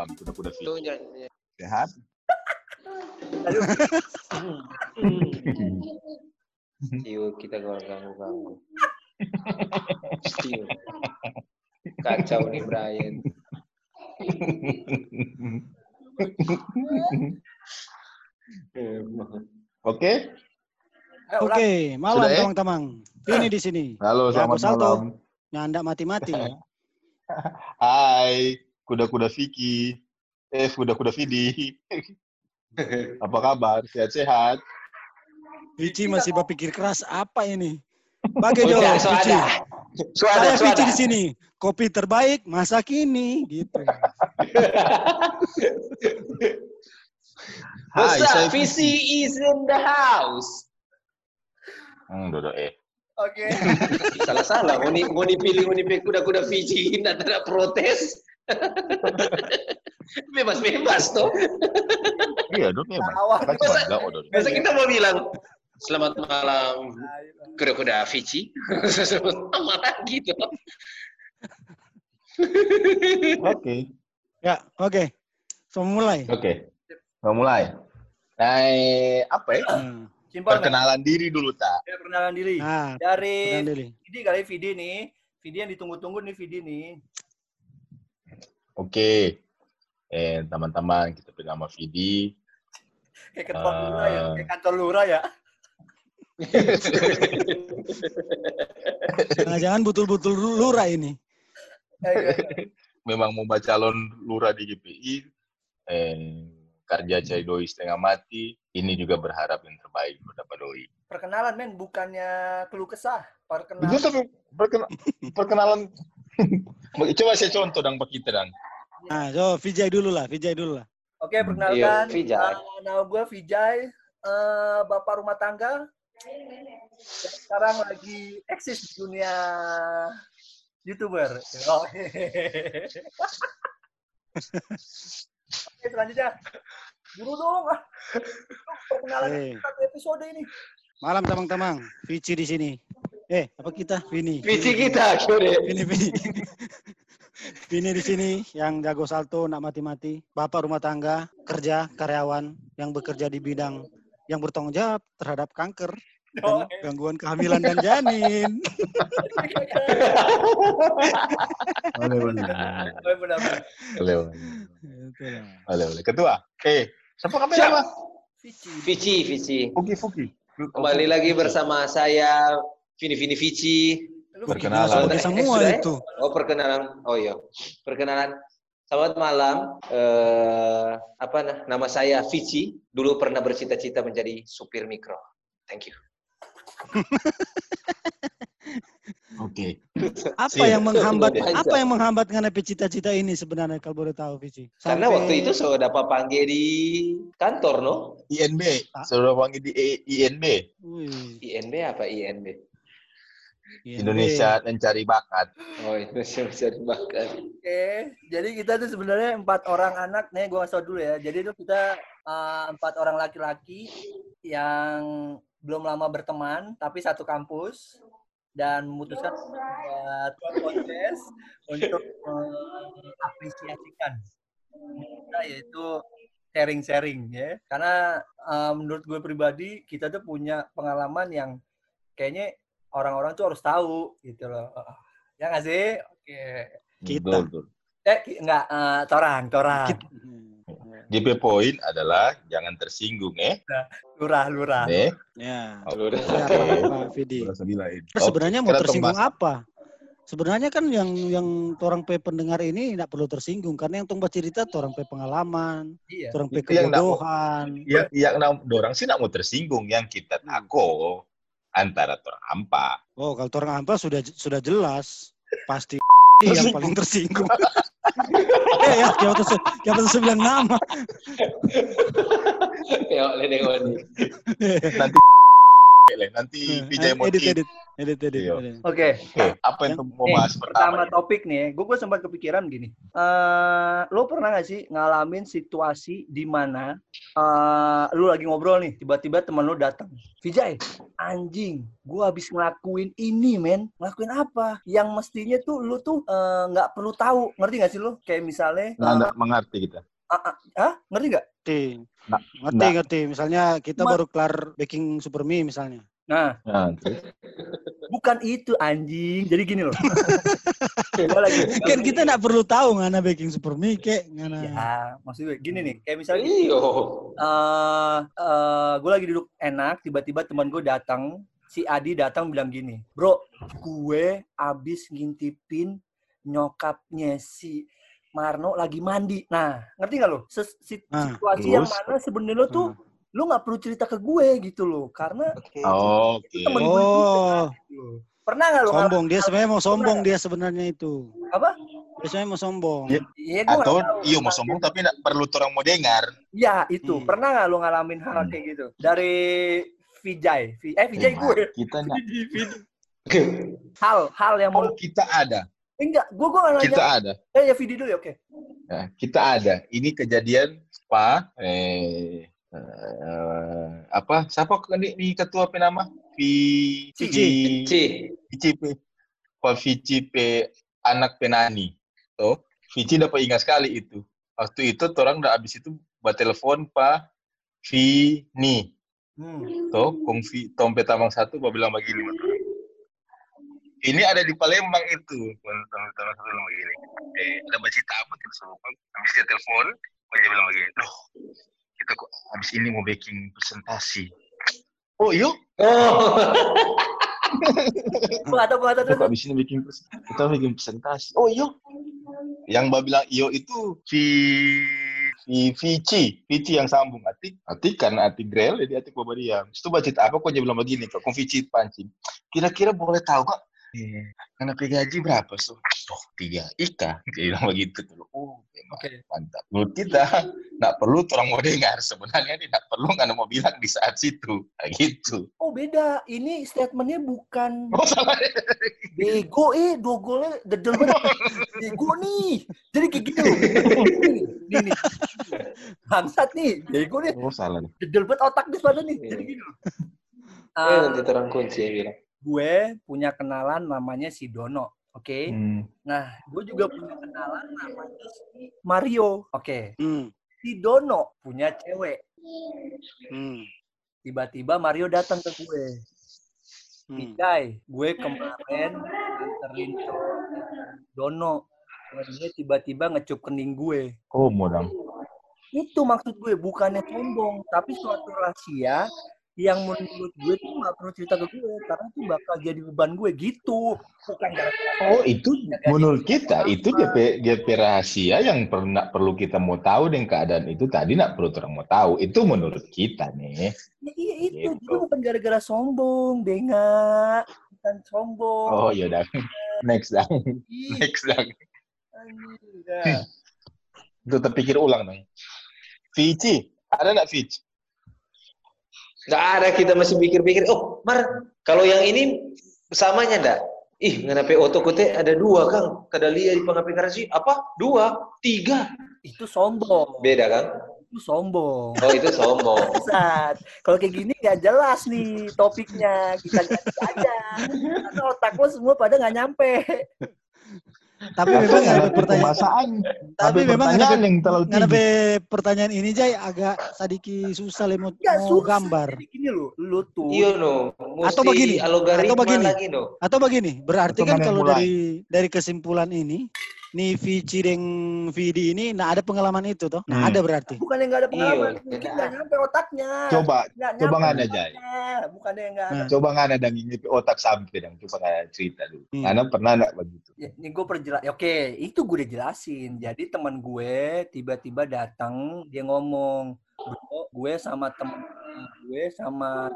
malam kuda-kuda Vicky. nyanyi. Sehat? Ciu kita gak ganggu-ganggu. Ciu. Kacau nih Brian. Oke. Oke, malam Sudah, eh? teman-teman. Ini di sini. Halo, Ya, selamat Alto. malam. Nyanda mati-mati. Hai, kuda-kuda Vicky. Eh, kuda-kuda Vidi. Apa kabar? Sehat-sehat? Vici masih berpikir keras apa ini? Bagi Jo, Udah, Vici. suada. Saya Vici di sini. Kopi terbaik masa kini gitu. Hai, saya? VC is in the house. Hmm, Dodo eh. Oke. Salah-salah. Mau, dipilih, mau dipilih kuda-kuda Fiji. Tidak ada protes. Bebas-bebas toh. Iya, memang. Awal. Kan cuma enggak, oh, Dodo. Masa kita mau bilang, selamat malam kuda-kuda Fiji. Sama lagi toh. Oke. Ya, oke. So mulai. Oke. Mau mulai. Nah, eh, apa ya? Hmm. Simpel. Perkenalan diri dulu, tak? Ya, perkenalan diri. Nah, Dari perkenalan diri. Vidi kali Vidi nih. Vidi yang ditunggu-tunggu nih Vidi nih. Oke. Eh, teman-teman, kita beri nama Vidi. Kayak ketua Ah. lurah ya. Kayak kantor lurah ya. Jangan-jangan betul-betul lurah ini. Eh, eh, Memang mau baca calon lurah di GPI. Eh, kerja cai doi setengah mati. Ini juga berharap yang terbaik buat dapat doi. Perkenalan men, bukannya keluh kesah. Itu Perkenalan. tapi perkena- perkenalan. Coba saya contoh dang Pak kita dang. Nah, so Vijay dulu lah, Vijay dulu lah. Oke, perkenalkan. Iya, Vijay. Uh, nama gue Vijay, eh, bapak rumah tangga. Dan sekarang lagi eksis di dunia youtuber. Oh. Oke, selanjutnya. Dulu dong. Perkenalan Eh. satu episode ini. Malam teman-teman, Vici di sini. Eh, apa kita? Vini. Viji kita, kira. Vini, Vini. Vini di sini yang jago salto, nak mati-mati. Bapak rumah tangga, kerja, karyawan yang bekerja di bidang yang bertanggung jawab terhadap kanker Oh, dan gangguan kehamilan dan janin. Boleh, boleh. Oh, benar-benar. Boleh, boleh. Itulah. Boleh, boleh. Ketua. Eh, siapa kamu siapa? Vici. Vici, Vici. Fuki, Fuki. Kembali lagi bersama saya, Vini Vini Vici. Lu Perkenalan. Pakai semua ya? itu. Oh perkenalan, oh iya, perkenalan. Selamat malam. Eh, apa nah, nama saya Vici. Dulu pernah bercita-cita menjadi supir mikro. Thank you. Oke. Apa Sih. yang menghambat apa yang menghambat nganepi cita-cita ini sebenarnya kalau boleh tahu Vici? Karena Sampai- waktu itu saya dapat panggil di kantor, no? INB. Ah. Sudah panggil di I- INB. Wih, INB apa INB? INB. Indonesia mencari bakat. Oh, Indonesia bisa dimakan. Oke, jadi kita tuh sebenarnya empat orang anak nih, gue kasih tau dulu ya. Jadi tuh kita uh, empat orang laki-laki yang belum lama berteman, tapi satu kampus dan memutuskan buat podcast untuk mengapresiasikan kita yaitu sharing-sharing ya. Karena uh, menurut gue pribadi kita tuh punya pengalaman yang kayaknya orang-orang tuh harus tahu gitu loh. Ya nggak sih? Oke. Kita. Betul, betul. Eh, enggak, eh, torang, torang. JP Point adalah jangan tersinggung, eh. Lurah, lurah. Eh. Ya. Ya, Vidi. Berasa bilain. Terus sebenarnya mau tersinggung tembak. apa? Sebenarnya kan yang yang orang pe pendengar ini tidak perlu tersinggung karena yang tong cerita orang pe pengalaman, Iya. orang pe nggak kebodohan. Ya, yang nam- dorang sih nak mau tersinggung yang kita tahu antara orang hampa. Oh, kalau orang apa sudah sudah jelas pasti yang paling tersinggung. eh ya, yang atas yang atas bilang nama. Ya, dengan Nanti lah. Nanti Eh, Vijay mau edit, edit. edit, edit, edit. Iya. edit. Oke. Oke, apa yang mau Nih, bahas pertama? pertama topik nih, gue gue sempat kepikiran gini. Eh, lo pernah gak sih ngalamin situasi di mana eh lu lagi ngobrol nih, tiba-tiba teman lo datang. Vijay, anjing, gue habis ngelakuin ini, men. Ngelakuin apa? Yang mestinya tuh lu tuh eh, nggak perlu tahu, ngerti gak sih lo? Kayak misalnya, Nggak, eh, nggak mengerti kita. Ah, ngerti gak? Ngerti. Nggak, Ngerti, nggak. ngerti. Misalnya kita Ma- baru kelar baking super mie misalnya. Nah, Nah, bukan itu anjing. Jadi gini loh. Lagi Kan kita nggak perlu tahu ngana baking super mie kayak ngana. Ya, maksud gue gini nih, kayak misalnya Iyo. eh eh gue lagi duduk enak, tiba-tiba teman gue datang, si Adi datang bilang gini, bro, gue abis ngintipin nyokapnya si Marno lagi mandi. Nah, ngerti nggak lo? Nah, situasi yang terus? mana sebenarnya lo tuh, lo nggak perlu cerita ke gue gitu loh, karena Oh, Oke. itu temen gue. Oh, gitu. Pernah nggak lo? sombong dia ngalamin sebenarnya mau sombong dia sebenarnya itu. Apa? Dia sebenarnya mau sombong. Iya. Iya, gue Atau iya mau sombong tapi perlu orang mau dengar. Ya, itu. Hmm. Pernah nggak lo ngalamin hal Hmm. kayak gitu? Dari Vijay. Vi- Eh, Vijay gue. Kita nggak. Vidi, Vidi. Hal, hal yang mau... Oh, kita ada. Eh, enggak, gue gue nggak nanya. Kita ada. Eh, ya Vidi dulu ya, oke. Ya, kita ada. Ini kejadian spa. Eh, eh, apa? Siapa ini, ini ketua penama? Vi. Vici P. Pak Vici P. Anak penani. Tuh, Vici dapat ingat sekali itu. Waktu itu orang udah habis itu buat telepon Pak Vini. Hmm. Tuh, Kung Vi, Tompe Tamang satu, gua bilang begini. Ini ada di Palembang itu. Tamang satu bilang begini. Eh, ada bercerita apa kita semua. Habis dia telepon, dia bilang begini. Loh, kita kok habis ini mau baking presentasi. Oh, yuk. Oh. Nggak tahu. Kita kok terus. habis ini bikin kita bikin presentasi. Oh, yuk. Yang Mbak bilang iyo itu Vi Vi Vici, Vici yang sambung atik, atik kan atik grel, jadi atik bawa diam. Itu baca apa kok dia bilang begini kok Vici pancing. Kira-kira boleh tahu kok, eh, karena gaji berapa so? Oh, tiga ika, dia bilang begitu tuh. Oh, Oke. mantap. Menurut kita, nggak perlu orang mau dengar. Sebenarnya ini nggak perlu nggak mau bilang di saat situ, kayak gitu. Oh, beda. Ini statementnya bukan Oh salah. bego, eh. Dogolnya dedel banget. Bego nih. Jadi kayak gitu. Nih, nih. Bangsat nih. Bego nih. Oh salah. nih. Dedel banget otak di pada nih. Jadi. Eh, Ah, nanti terang kunci ya bilang. Gue punya kenalan namanya si Dono. Oke. Hmm. Nah, gue juga punya kenalan namanya si Mario. Oke. Hmm. Si Dono punya cewek. Hmm. Tiba-tiba Mario datang ke gue. Hmm. Guys, gue kemarin cowoknya Dono. Dia tiba-tiba ngecup kening gue. Oh modang. Itu maksud gue, bukannya sombong. Tapi suatu rahasia yang menurut gue tuh gak perlu cerita ke gue. Karena itu bakal jadi beban gue gitu. Bukan Oh itu menurut kita itu GP GP rahasia yang pernah perlu kita mau tahu dengan keadaan itu tadi nak perlu orang mau tahu itu menurut kita nih. Ya, iya itu, Gitu. jadi bukan gara-gara sombong, Benga. Bukan sombong. Oh ya udah next dah Ih, next dah. itu terpikir ulang nih. Vici ada nggak Vici? Nggak ada kita masih pikir-pikir. Oh, Mar, kalau yang ini samanya ndak? Ih, kenapa oto kute ada dua kang? Kadalia di pengapi garasi apa? Dua, tiga. Itu sombong. Beda kan? Itu sombong. Oh itu sombong. Bangsat. Kalau kayak gini nggak jelas nih topiknya. Kita ganti aja. Karena otak lo semua pada nggak nyampe. Tapi memang ada pertanyaan. Tapi memang ada pertanyaan yang terlalu tinggi. be- pertanyaan ini Jay agak sedikit susah le mau, gambar. Gini lo, lo tuh. Iya no. Mesti Atau begini, atau begini. lagi no. Atau begini, berarti Atau kan kalau mulai? dari dari kesimpulan ini, nih Vici dan Vidi ini nah ada pengalaman itu toh? Nah Hmm. ada berarti. Bukan yang nggak ada pengalaman. Iya. Mungkin nggak nyampe otaknya. Coba Nggak coba ada Jai. Bukannya yang nggak ada. Coba nggak ada dan ini otak sampai dan coba nggak ada cerita dulu. Hmm. Karena pernah nggak begitu? Ya, ini gue perjelas. Oke, itu gue udah jelasin. Jadi teman gue tiba-tiba datang, dia ngomong, bro, gue sama temen gue sama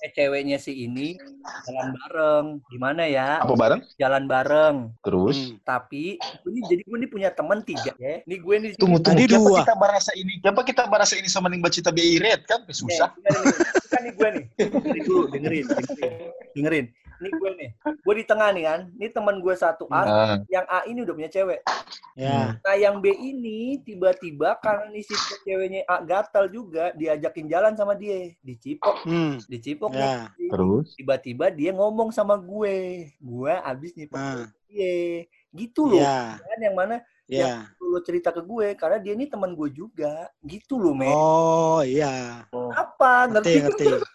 eh, ceweknya si ini jalan bareng. Gimana ya? Apa bareng? Jalan bareng. Terus? Hmm. Tapi ini jadi gue ini punya teman tiga ya. Ini gue nih Tunggu, tunggu. Tadi Kenapa dua. kita barasa ini? Kenapa kita barasa ini sama ning bacita BI red kan? Susah. Nih, dengerin, kan nih gue nih. Dengerin dulu, dengerin, dengerin. Dengerin. Ini gue nih. Gue di tengah nih kan. Ini teman gue satu A. Ah, Yang A ini udah punya cewek. Ya. Nah yang B ini tiba-tiba karena nih si ceweknya A gatal juga diajakin jalan sama dia. Dicipok. Hmm. Dicipok Ya. nih. terus? Tiba-tiba dia ngomong sama gue. Gue abis nyipok Ah. dia. Gitu loh. Ya. Kan yang mana Ya. lo cerita ke gue karena dia ini teman gue juga. Gitu loh, men. Oh, iya. Apa? Ngerti, Ngerti? ngerti.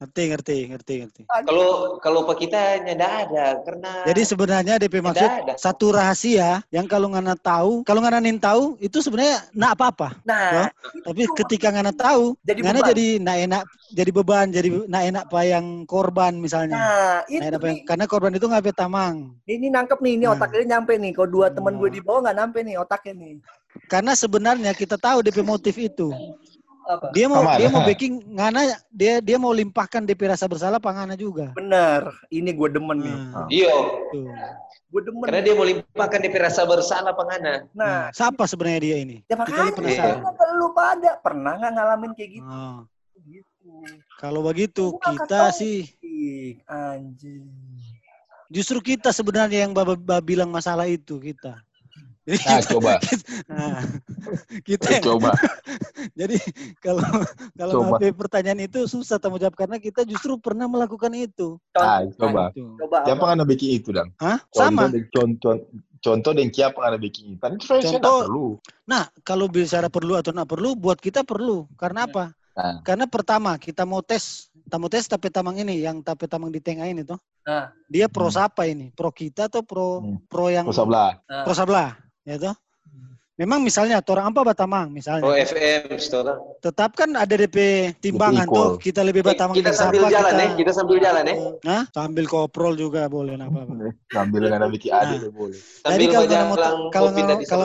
Ngerti, ngerti, ngerti, ngerti. Kalau kalau pak kita nggak ada karena Jadi sebenarnya DP maksud ada. satu rahasia yang kalau ngana tahu, kalau ngana nin tahu itu sebenarnya nak apa-apa. Nah, Tapi ketika ngana tahu, Jadi ngana beban. jadi nak enak, jadi beban, jadi nak enak apa yang korban misalnya. nah itu enak apa yang, karena korban itu nggak tamang. Ini nangkep nih, ini Nah. otaknya nyampe nih. Kalau dua teman gue Oh. di bawah nggak nyampe nih otaknya nih. Karena sebenarnya kita tahu DP motif itu. Apa? Dia mau dia mau backing ngana dia dia mau limpahkan DP rasa bersalah pangana juga. Bener, ini gue demen nih. Nah, Iyo, tuh. Gue demen. karena dia mau limpahkan dia rasa bersalah pengana. Nah, Nah, siapa sebenarnya dia ini? ya Kita makanya penasaran. kenapa lu pada pernah nggak ngalamin kayak gitu? Oh, Gitu. kalau begitu kita sih Ih, anjing. justru kita sebenarnya yang baba bilang masalah itu kita. Jadi Nah, kita, coba. nah, kita coba. jadi kalau kalau Coba. Pertanyaan itu susah tanggung jawab karena kita justru pernah melakukan itu. Ah, Contoh, coba. Itu. coba Siapa apa? kan bikin itu, Dang? Hah? Contoh Sama. dan contoh contoh dan siapa kan bikin itu. Kan Contoh- perlu. Nah, kalau bicara perlu atau tidak perlu, buat kita perlu. Karena apa? Nah. Karena pertama kita mau tes, kita mau tes tapi tamang ini, yang tapi tamang di tengah ini tuh. Nah. Dia pro Hmm. siapa ini? Pro kita atau pro Hmm. pro yang Terus sebelah. Nah, pro sebelah, ya toh? Memang misalnya orang apa batamang misalnya. Oh FM, setelah. Tetap kan ada DP timbangan tuh. Kita lebih batamang kita dari sambil siapa, jalan kita, ya, kita sambil jalan ya. Hah? Sambil koprol juga boleh, nggak apa-apa. Sambil nggak bikin Nah. boleh. Sambil kalau nggak mau- kalau nggak- kalau.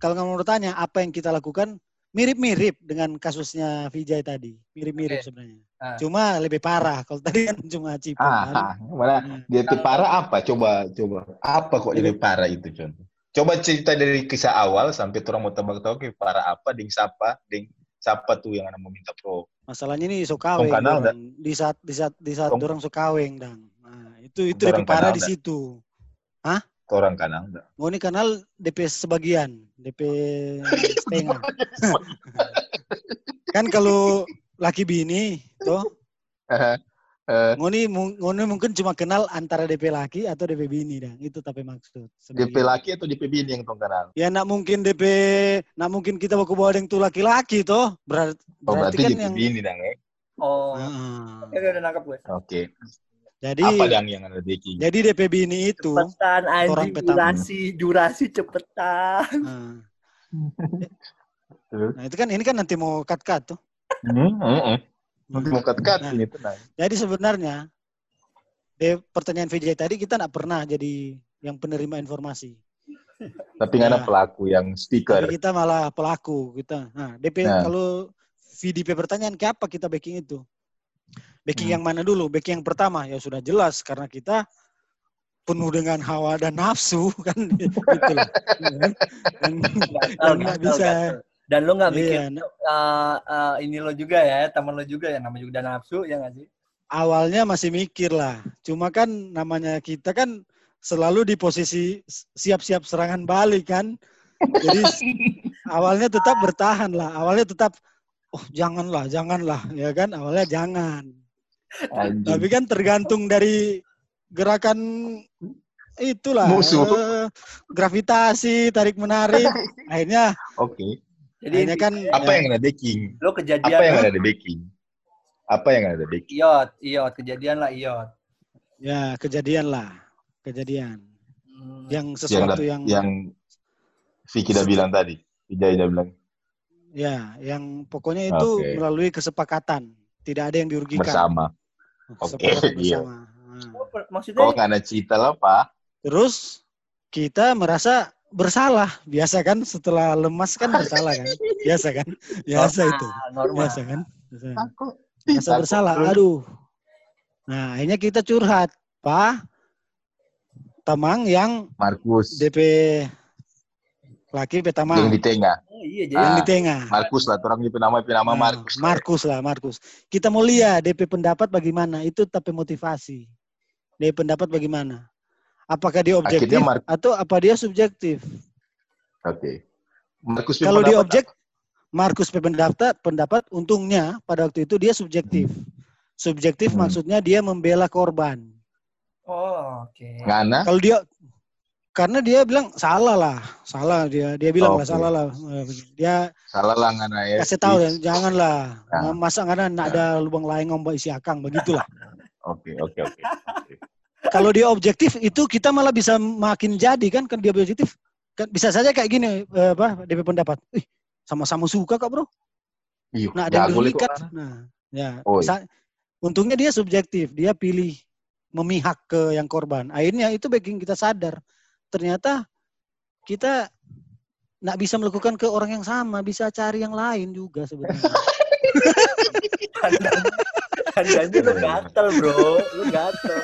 Kalau kamu mau tanya apa yang kita lakukan, mirip-mirip dengan kasusnya Vijay tadi. Mirip-mirip Oke. sebenarnya. Ah. Cuma lebih parah. Kalau tadi kan cuma ciput. Ah, ah, mana Nah, dia parah apa? Coba, coba. Apa kok lebih parah itu contoh? Coba cerita dari kisah awal sampai orang mau tebak-tebak ke parah apa, ding siapa, ding siapa tuh yang anak meminta pro. Masalahnya ini sokaweng. Tong kanal. Di saat di saat di saat orang sokaweng dang. Nah, itu itu lebih parah kanal di situ. Orang kanang. Mau ini kanal DP sebagian, DP setengah. kan kalau laki bini, ngoni mung- ngoni mungkin cuma kenal antara DP laki atau DP bini dang. Itu tapi maksud. DP sebagian. laki atau DP bini yang tong kanal? Ya nak mungkin DP, nak mungkin kita baku bawa yang tuh laki-laki toh. Berat, Oh, berarti, berarti kan DP yang bini dang ya? Oh, Heeh. oke udah nangkep gue. Oke. Jadi Apa dang yang ada bikin? jadi DP bini itu Cepetan orang anjing, petang. durasi, durasi cepetan. nah, Terus? nah, itu kan ini kan nanti mau cut-cut tuh. Hmm, hmm, Nah. ini tenang. Jadi sebenarnya di pertanyaan VJ tadi kita nggak pernah jadi yang penerima informasi. Tapi nggak ada Nah. pelaku yang speaker. Tapi kita malah pelaku kita. Nah, DP Nah. kalau VDP pertanyaan ke apa kita backing itu? Backing Hmm. yang mana dulu? Backing yang pertama ya sudah jelas karena kita penuh dengan hawa dan nafsu kan gitu loh. Dan, nggak bisa gatel. Dan lu nggak mikir iya, nah, eh, eh, ini lo juga ya, teman lo juga ya, namanya juga nafsu ya nggak sih? awalnya masih mikir lah. Cuma kan namanya kita kan selalu di posisi siap-siap serangan balik kan. Jadi awalnya tetap bertahan lah. Awalnya tetap oh janganlah, janganlah ya kan. Awalnya jangan. Anjing. Tapi kan tergantung dari gerakan itulah Musuh. eh, gravitasi tarik menarik akhirnya Oke. Jadi akhirnya kan Apa ya, yang ada backing? lo kejadian Apa yang ada di backing? Apa yang ada di backing? iot, iot, kejadian lah iot. ya kejadian lah kejadian Hmm. yang sesuatu yang, yang Vicky udah bilang tadi. Vijay udah bilang ya yang pokoknya itu melalui kesepakatan tidak ada yang dirugikan bersama. Oke, Kesepakatan iya. bersama. Nah. Oh, maksudnya Kok nggak ada cerita lah, Pak? terus kita merasa bersalah biasa kan setelah lemas kan bersalah kan biasa kan biasa itu normal, normal. biasa kan Aku Rasa bersalah. Aduh. Nah, akhirnya kita curhat, Pak. Tamang yang Markus DP laki Petamang. yang di tengah. Oh iya, jadi yang Ah. di tengah. Markus lah, orang DP nama DP nama Nah, Markus. lah. Markus lah, Markus. Kita mau lihat DP pendapat bagaimana. Itu tapi motivasi. DP pendapat bagaimana. Apakah dia objektif Mar- atau apa dia subjektif? Oke. Markus punya Kalau dia objek, Markus pendapat, pendapat untungnya pada waktu itu dia subjektif. Subjektif Hmm. maksudnya dia membela korban. Oh, oke. apa? Ngana? Kalau dia karena dia bilang salah lah, salah dia dia bilang lah salah lah. Dia Salah lah Ngana ya. kasih tahu ya, janganlah Nah. masa karena nggak ada lubang lain ngombak isi akang begitulah. Oke, oke, oke. Kalau dia objektif itu kita malah bisa makin jadi kan kan dia objektif kan bisa saja kayak gini eh, apa DP pendapat. Ih, sama-sama suka kok, Bro. Iya, Nah, ada yang. Nah, ya. Oh, iya. sa- untungnya dia subjektif, dia pilih memihak ke yang korban. Akhirnya itu bikin kita sadar. Ternyata kita nggak bisa melakukan ke orang yang sama, bisa cari yang lain juga sebenarnya. Pandangnya lu gatel, bro. Lu gatel.